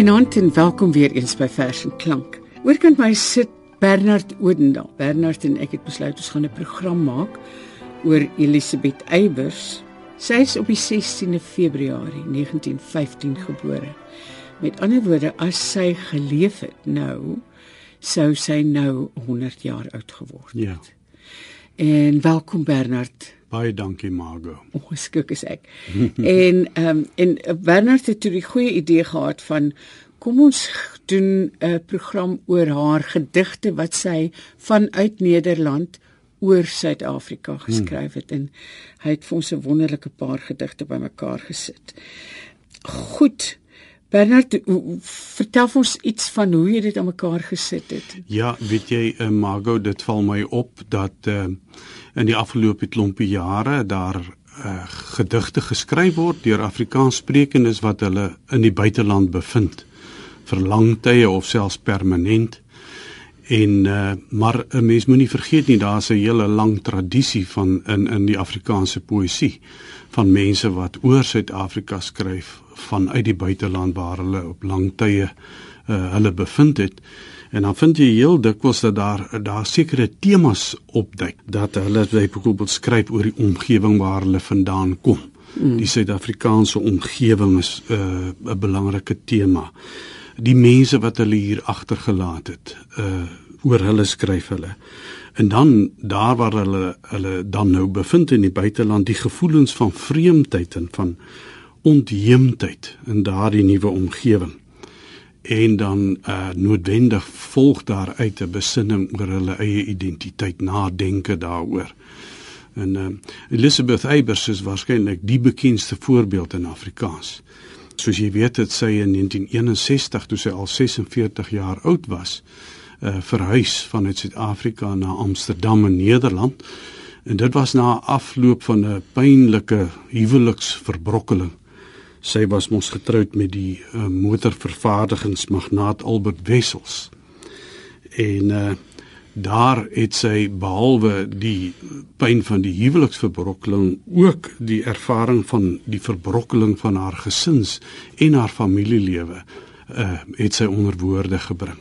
Goeienaand en welkom weer eens by Vers en Klank. Oorkant my sit Bernard Odendaal. Bernard en ek het besluit ons gaan 'n program maak oor Elisabeth Eybers. Sy is op die 16de Februarie 1915 gebore. Met ander woorde, as sy geleef het nou, sou sy nou 100 jaar oud geword het. Ja. En welkom Bernard. Baie dankie Margo. Ongeskik is ek. en ehm um, en Bernard het toe die goeie idee gehad van kom ons doen 'n program oor haar gedigte wat sy vanuit Nederland oor Suid-Afrika geskryf het en hy het vir ons 'n wonderlike paar gedigte bymekaar gesit. Goed. Bernard, vertel ons iets van hoe jy dit aan mekaar gesit het. Ja, weet jy, uh, Margo, dit val my op dat uh, in die afgelope klompie jare daar uh, gedigte geskryf word deur Afrikaanssprekendes wat hulle in die buiteland bevind vir lang tye of selfs permanent. En uh, maar 'n mens moenie vergeet nie daar's 'n hele lang tradisie van in in die Afrikaanse poësie van mense wat oor Suid-Afrika skryf vanuit die buiteland waar hulle op lang tye uh, hulle bevind het en dan vind jy heel dikwels dat daar daar sekere temas opduik dat hulle byvoorbeeld skryf oor die omgewing waar hulle vandaan kom. Mm. Die Suid-Afrikaanse omgewing is 'n uh, belangrike tema. Die mense wat hulle hier agtergelaat het, uh oor hulle skryf hulle. En dan daar waar hulle hulle dan nou bevind in die buiteland, die gevoelens van vreemdheid en van ontheemdheid in daardie nuwe omgewing. En dan uh noodwendig volg daar uit 'n besinning oor hulle eie identiteit, nadenke daaroor. En uh Elizabeth Eybers is waarskynlik die bekendste voorbeeld in Afrikaans. Soos jy weet het sy in 1961 toe sy al 46 jaar oud was, uh verhuis vanuit Suid-Afrika na Amsterdam in Nederland. En dit was na afloop van 'n pynlike huweliksverbrokkeling sy was mos getroud met die uh, motorvervaardigingsmagnaat Albert Wessels. En uh daar het sy behalwe die pyn van die huweliksverbrokkeling ook die ervaring van die verbrokkeling van haar gesins en haar familielewe uh het sy onder woorde gebring.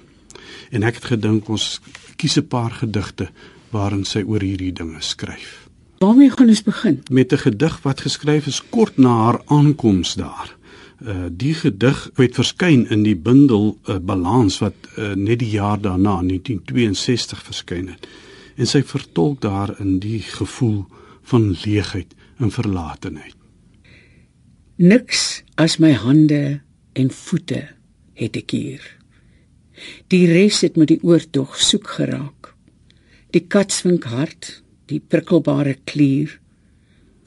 En ek het gedink ons kies 'n paar gedigte waarin sy oor hierdie dinge skryf. Waarmee gaan ons begin? Met 'n gedig wat geskryf is kort na haar aankoms daar. Uh die gedig het verskyn in die bundel uh, balans wat uh, net die jaar daarna 1962 verskyn het. En sy vertolk daar in die gevoel van leegheid en verlatenheid. Niks as my hande en voete het ek hier. Die res het met die oortog soek geraak. Die katswink hart die prikkelbare klier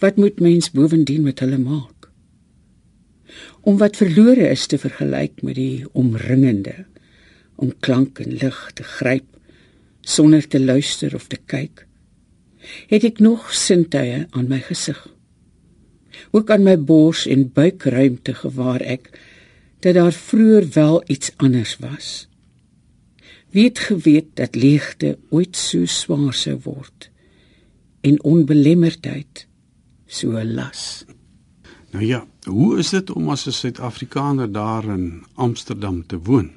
wat moet mens bovendien met hulle maak? Om wat verlore is te vergelyk met die omringende om klank en lig te gryp sonder te luister of te kyk het ek nog sintuie aan my gesig. Ook aan my bors en buikruimte gewaar ek dat daar vroeër wel iets anders was wie het geweet dat leegte ooit so swaar sou word en onbelemmerdheid so las. Nou ja, hoe is dit om as 'n Suid-Afrikaner daar in Amsterdam te woon?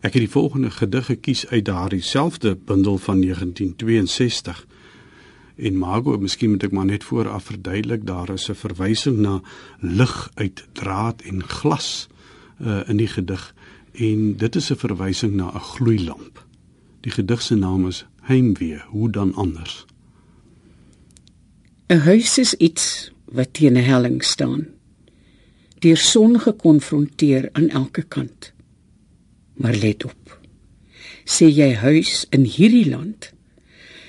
Ek het die volgende gedig gekies uit daardie selfde bundel van 1962. En Margo, miskien moet ek maar net vooraf verduidelik, daar is 'n verwysing na lig uit draad en glas uh, in die gedig en dit is 'n verwysing na 'n gloeilamp. Die gedig se naam is Heimwee, hoe dan anders? 'n Huis is iets wat teen 'n helling staan. Deur son gekonfronteer aan elke kant. Maar let op. Sê jy huis in hierdie land,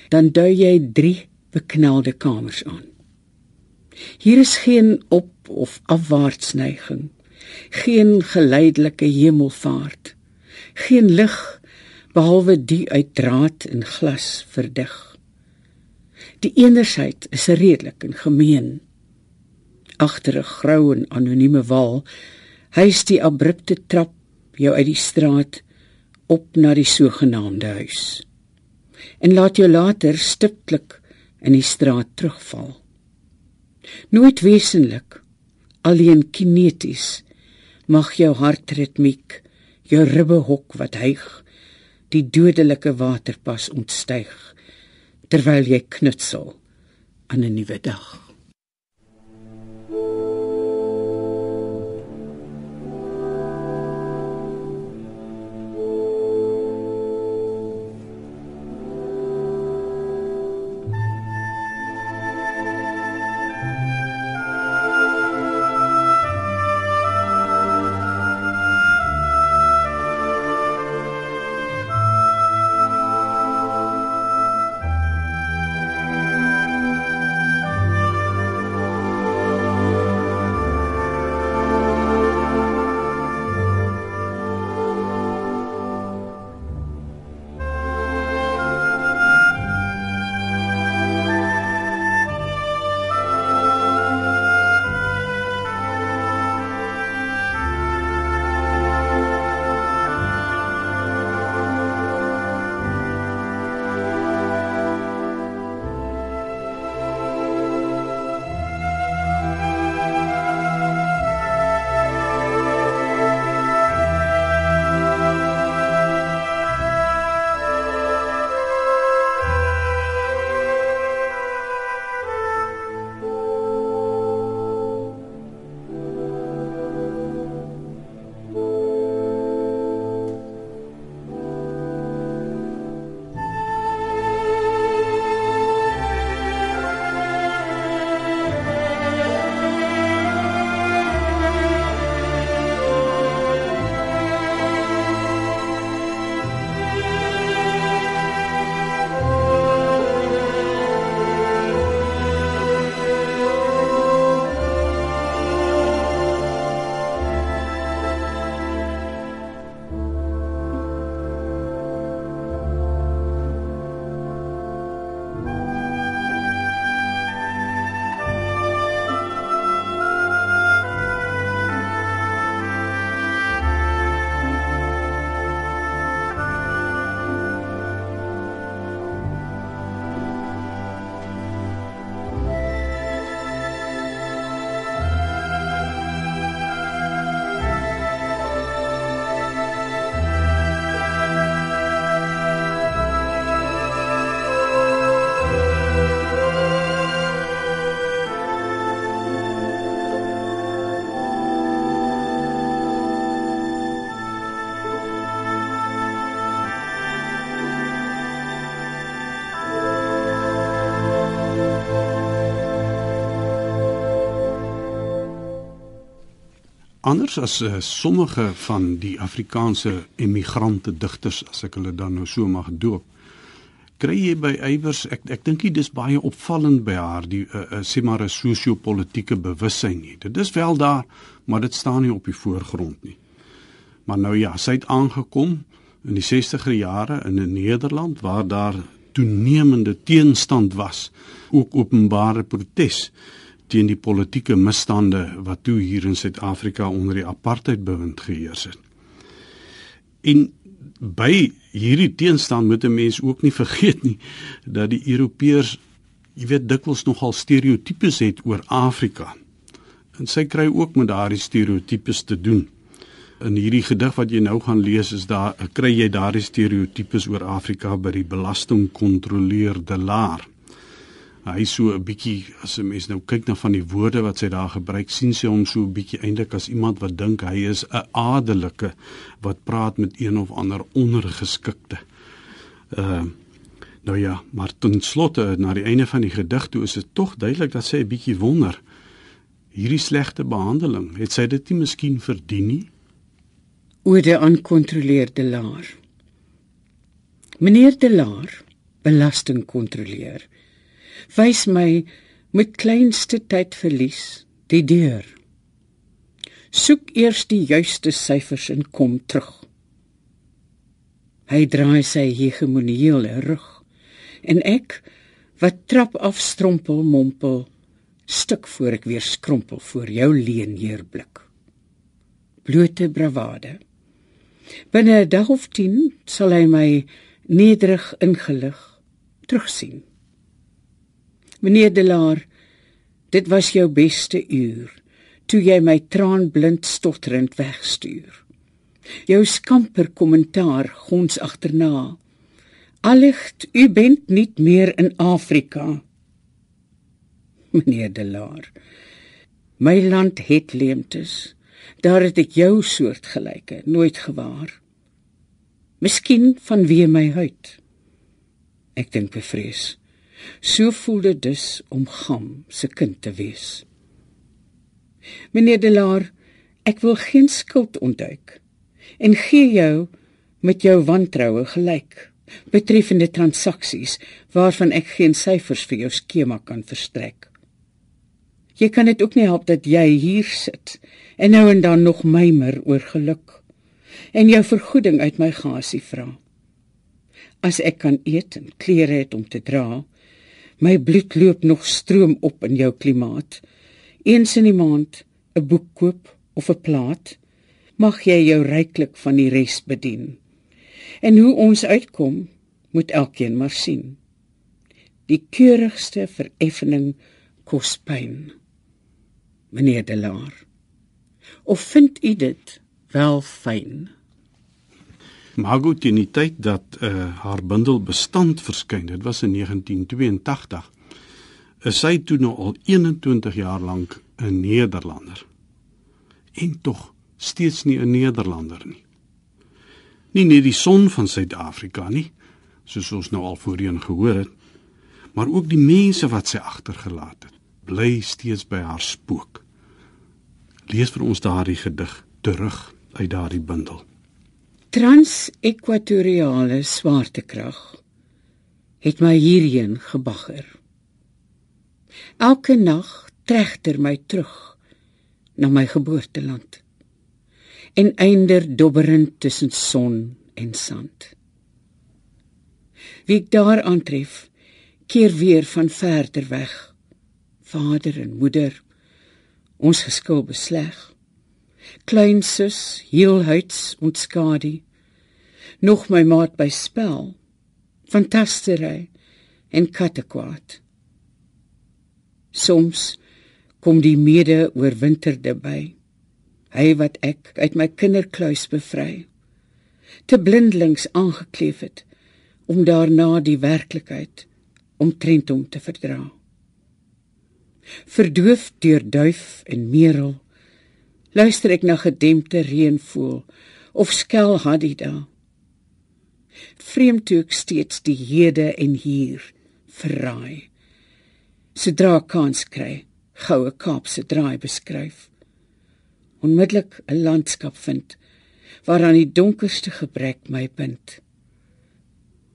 dan dui jy 3 beknelde kamers aan. Hier is geen op of afwaartsneiging, geen geleidelike hemelvaart, geen lig behalwe die uit draad en glas verdig. Die eenersheid is redelik en gemeen. Agter 'n grou en anonieme wal huis die abrupte trap jou uit die straat op na die sogenaamde huis. En laat jou later stiptelik in die straat terugval. Nooit wesenlik, alleen kineties, Mag jou hartritmiek, jou ribbe hok wat hyg, die dodelike waterpas ontstyg terwyl jy knutsel aan 'n nuwe dag. Anders as uh, sommige van die Afrikaanse emigrante digters as ek hulle dan nou so mag doop, kry jy by Eybers ek ek dink dit is baie opvallend by haar die uh, uh, sê maar 'n sosio-politieke bewussyn nie. Dit is wel daar, maar dit staan nie op die voorgrond nie. Maar nou ja, sy het aangekom in die 60er jare in 'n Nederland waar daar toenemende teenstand was, ook openbare protes teen die politieke misstande wat toe hier in Suid-Afrika onder die apartheidbewind geheers het. En by hierdie teenstand moet 'n mens ook nie vergeet nie dat die Europeërs, jy weet, dikwels nogal stereotypes het oor Afrika. En sy kry ook met daardie stereotypes te doen. In hierdie gedig wat jy nou gaan lees is daar kry jy daardie stereotypes oor Afrika by die belastingkontroleerde laer hy so 'n bietjie as 'n mens nou kyk na van die woorde wat sy daar gebruik, sien sy hom so 'n bietjie eintlik as iemand wat dink hy is 'n adelike wat praat met een of ander ondergeskikte. Uh nou ja, maar ten slotte na die einde van die gedig toe is dit tog duidelik dat sy 'n bietjie wonder hierdie slegte behandeling, het sy dit nie miskien verdien nie? Oor die onkontroleerde laar. Meneer de Laar, belastingkontroleer wys my met kleinste tyd verlies die deur. Soek eers die juiste syfers en kom terug. Hy draai sy hegemoniele rug en ek wat trap af strompel mompel stuk voor ek weer skrompel voor jou leenheer blik. Blote bravade. Binne 'n dag of 10 sal hy my nederig ingelig terugsien. Meneer Delaar, dit was jou beste uur toe jy my traanblind stotterend wegstuur. Jou skamper kommentaar gons agterna. Alligt, u bent nie meer in Afrika. Meneer Delaar. My land het leemtes. Daar het ek jou soort gelyke nooit gewaar. Miskien vanweë my huid. Ek dink bevrees. So voel dit dus om Gam se kind te wees. Meneer Delaar, ek wil geen skuld ontduik en gee jou met jou wantroue gelyk betreffende transaksies waarvan ek geen syfers vir jou skema kan verstrek. Jy kan dit ook nie help dat jy hier sit en nou en dan nog mymer oor geluk en jou vergoeding uit my gasie vra. As ek kan eet en klere het om te dra, my bloed loop nog stroom op in jou klimaat. Eens in die maand 'n boek koop of 'n plaat, mag jy jou ryklik van die res bedien. En hoe ons uitkom, moet elkeen maar sien. Die keurigste vereffening kos pyn. Meneer Delaar. Of vind u dit wel fyn? Margot in die tyd dat uh, haar bundel bestand verskyn, dit was in 1982, is sy toe nou al 21 jaar lank 'n Nederlander. En tog steeds nie 'n Nederlander nie. Nie net die son van Suid-Afrika nie, soos ons nou al voorheen gehoor het, maar ook die mense wat sy agtergelaat het, bly steeds by haar spook. Lees vir ons daardie gedig terug uit daardie bundel. Trans-ekwatoriale swaartekrag het my hierheen gebagger. Elke nag tregter my terug na my geboorteland en einder dobberend tussen son en sand. Wie ek daar aantref, keer weer van verder weg. Vader en moeder, ons geskil besleg. Klein sus, heelhuids ontskadu. Nog my maat by spel. Fantastery en kattekwaad. Soms kom die mede oorwinterde by hy wat ek uit my kinderkluis bevry te blindelings aangekleef het om daarna die werklikheid omtrent hom te verdra verdoof deur duif en merel luister ek na gedempte reënvoël of skel hadida vreemd toe ek steeds die hede en hier verraai sodra kans kry goue kaapse draai beskryf onmiddellik 'n landskap vind waaraan die donkerste gebrek my bind.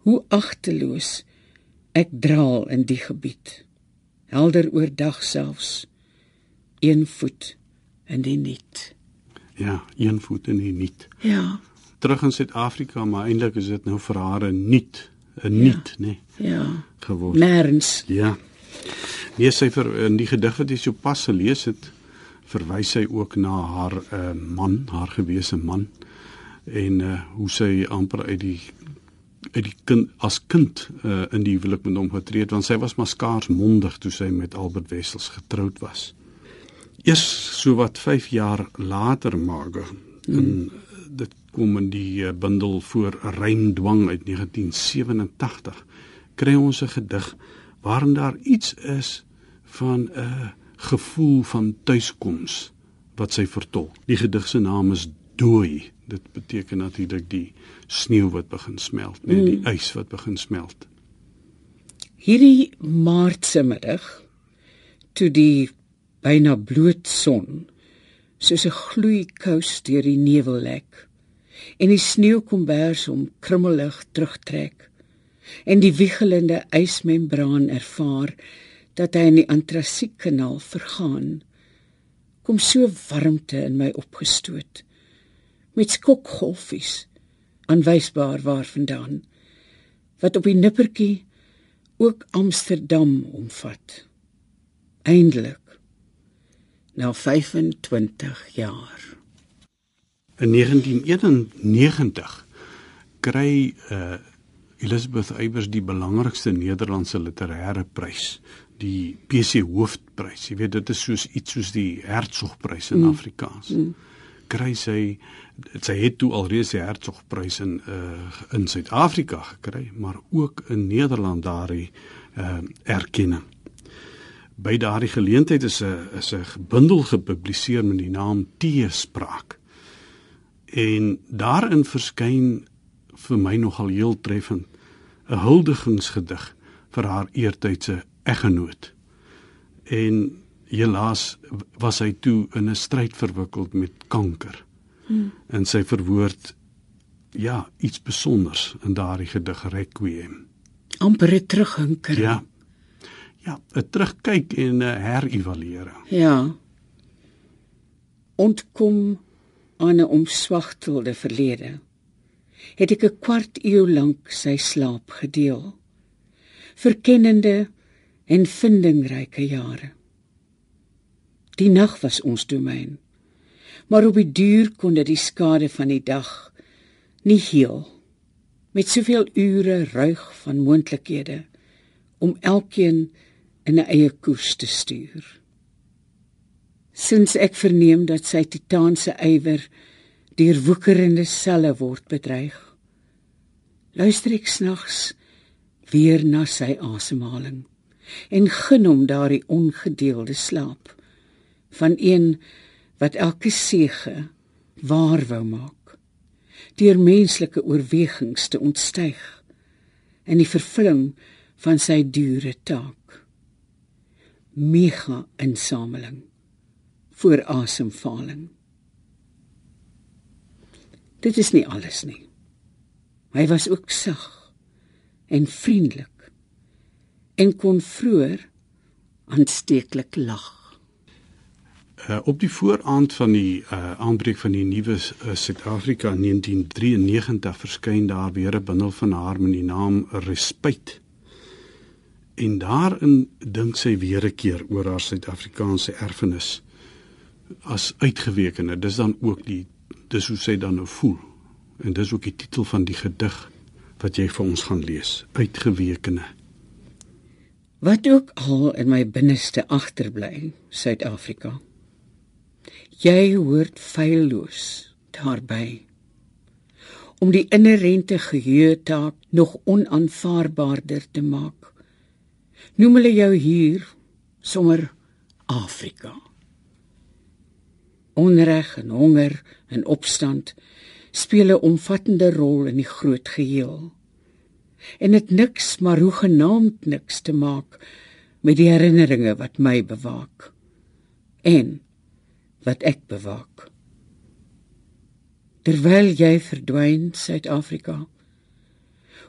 Hoe agteloos ek draal in die gebied. Helder oordag selfs een voet in die niet. Ja, een voet in die niet. Ja. Terug in Suid-Afrika, maar eintlik is dit nou vir haar 'n niet, 'n niet, ja. nê. Nee, ja. Geword. Nêrens. Ja. Nee, sy vir in die gedig wat jy so pas gelees het, verwys sy ook na haar uh, man, haar gewese man en uh, hoe sy amper uit die uit die kind as kind uh, in die huwelik met hom getree het want sy was maar skaars mondig toe sy met Albert Wessels getroud was. Eers so wat 5 jaar later Margo mm. en dit kom in die uh, bundel voor Rymdwang uit 1987 kry ons 'n gedig waarin daar iets is van 'n uh, gevoel van tuiskoms wat sy vertolk. Die gedig se naam is Dooi. Dit beteken natuurlik die sneeu wat begin smelt, nee, die mm. ys wat begin smelt. Hierdie maartse middag toe die byna bloot son soos 'n gloeikous deur die nevel lek en die sneeukombers om krummelig terugtrek en die wiegelende ysmembraan ervaar dat hy in die antrasiekkanaal vergaan kom so warmte in my opgestoot met skokgolfies aanwysbaar waarvandaan wat op die nippertjie ook Amsterdam omvat. Eindelik na 25 jaar in 1991 kry uh, Elizabeth Eybers die belangrikste Nederlandse literêre prys die PC hoofprys. Jy weet dit is soos iets soos die Hertzogprys in mm. Afrikaans. Mm. Kry sy sy het toe alreeds die Hertzogprys in uh in Suid-Afrika gekry, maar ook in Nederland daardie uh erkenning. By daardie geleentheid is 'n is 'n bundel gepubliseer met die naam Teespraak. En daarin verskyn vir my nogal heel treffend 'n huldigingsgedig vir haar eertydse eggenoot. En helaas was hy toe in 'n stryd verwikkeld met kanker. Hmm. En sy verwoord ja, iets spesiaals in daardie gedig Requiem. amper terughinker. Ja. Ja, 'n terugkyk en 'n herëvaluering. Ja. Ontkom aan 'n omswagtelde verlede. Het ek 'n kwart eeu lank sy slaap gedeel. Verkennende en vindingryke jare. Die nag was ons domein maar op die duur kon dit die skade van die dag nie heel met soveel ure ruig van moontlikhede om elkeen in 'n eie koers te stuur. Sins ek verneem dat sy titaanse ywer deur woekerende selle word bedreig, luister ek snags weer na sy asemhaling en gun hom daardie ongedeelde slaap van een wat elke sege waar wou maak deur menslike oorwegings te ontstyg in die vervulling van sy dure taak mega insameling voor asemhaling dit is nie alles nie. Hy was ook sag en vriendelik en kon vroeër aansteeklik lag. Uh, op die vooraand van die uh, aanbreek van die nuwe uh, Suid-Afrika in 1993 verskyn daar weer 'n bundel van haar met die naam Respuit. En daarin dink sy weer 'n keer oor haar Suid-Afrikaanse erfenis as uitgewekene. Dis dan ook die dis hoe sy dan nou voel. En dis ook die titel van die gedig wat jy vir ons gaan lees, Uitgewekene. Wat ook al in my binneste agterbly, Suid-Afrika jy hoort feilloos daarby om die inherente geheue taak nog onaanvaarbaarder te maak noem hulle jou hier sommer Afrika onreg en honger en opstand speel 'n omvattende rol in die groot geheel en dit niks maar hoe genaamd niks te maak met die herinneringe wat my bewaak en wat ek bewaak. Terwyl jy verdwyn Suid-Afrika,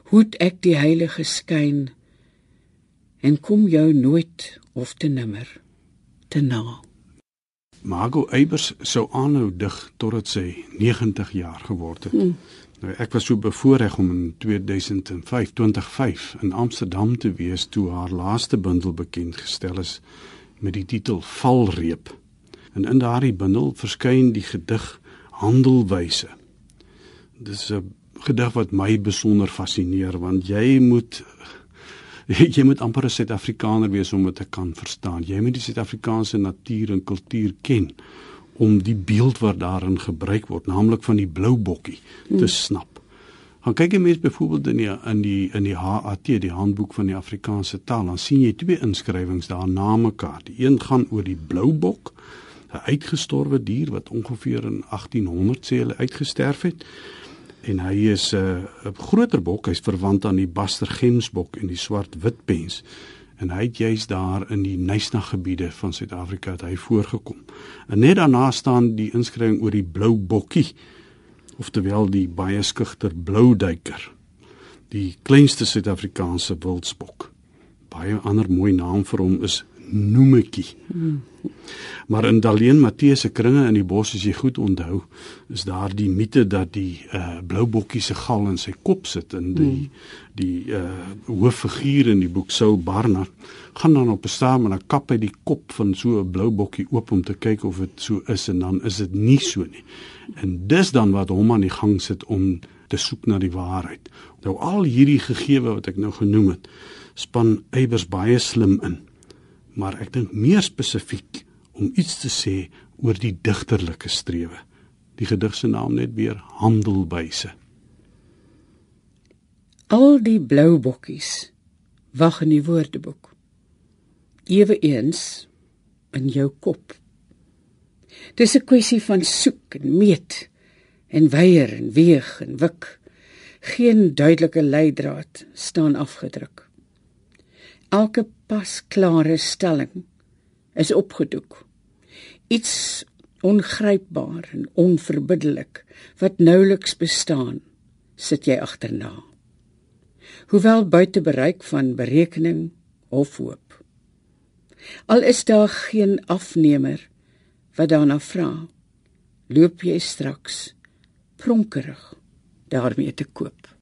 hoed ek die heilige skyn en kom jou nooit of te nimmer te na. Margo Eybers sou aanhou dig totdat sy 90 jaar geword het. Hmm. Nou ek was so bevoorreg om in 2005, 2005 in Amsterdam te wees toe haar laaste bundel bekend gestel is met die titel Valreep. En in daardie bundel verskyn die gedig Handelwyse. Dis 'n gedig wat my besonder fascineer want jy moet jy moet amper 'n Suid-Afrikaner wees om dit te kan verstaan. Jy moet die Suid-Afrikaanse natuur en kultuur ken om die beeld wat daarin gebruik word, naamlik van die blou bokkie, te hmm. snap. Dan kyk jy mens byvoorbeeld in die in die in die HAT, die Handboek van die Afrikaanse Taal, dan sien jy twee inskrywings daar na mekaar. Die een gaan oor die blou bok 'n uitgestorwe dier wat ongeveer in 1800 sê hulle uitgesterf het. En hy is 'n uh, groter bok, hy's verwant aan die Bastergemsbok en die swart-witpens. En hy het juis daar in die Nysna gebiede van Suid-Afrika het hy voorgekom. En net daarna staan die inskrywing oor die blou bokkie, oftewel die baie skugter blou duiker. Die kleinste Suid-Afrikaanse wildsbok. Baie ander mooi naam vir hom is noemetjie. Maar in Daleen Matteus se kringe in die bos as jy goed onthou, is daar die mite dat die uh blou bokkie se gal in sy kop sit en die die uh hooffiguur in die boek Saul Barnard gaan dan op 'n staan en 'n kap uit die kop van so 'n blou bokkie oop om te kyk of dit so is en dan is dit nie so nie. En dis dan wat hom aan die gang sit om te soek na die waarheid. Nou al hierdie gegewe wat ek nou genoem het, span Eybers baie slim in maar ek dink meer spesifiek om iets te sê oor die digterlike strewe. Die gedig se naam net weer Handelbuise. Al die blou bokkies wag in die woordeboek. Ewe eens in jou kop. Dis 'n kwessie van soek en meet en weier en weeg en wik. Geen duidelike leidraad staan afgedruk. Elke pasklare stelling is opgedoek. Iets ongrypbaar en onverbiddelik wat nouliks bestaan, sit jy agterna. Hoewel buite bereik van berekening of hoop. Al is daar geen afnemer wat daarna vra, loop jy straks pronkerig daarmee te koop.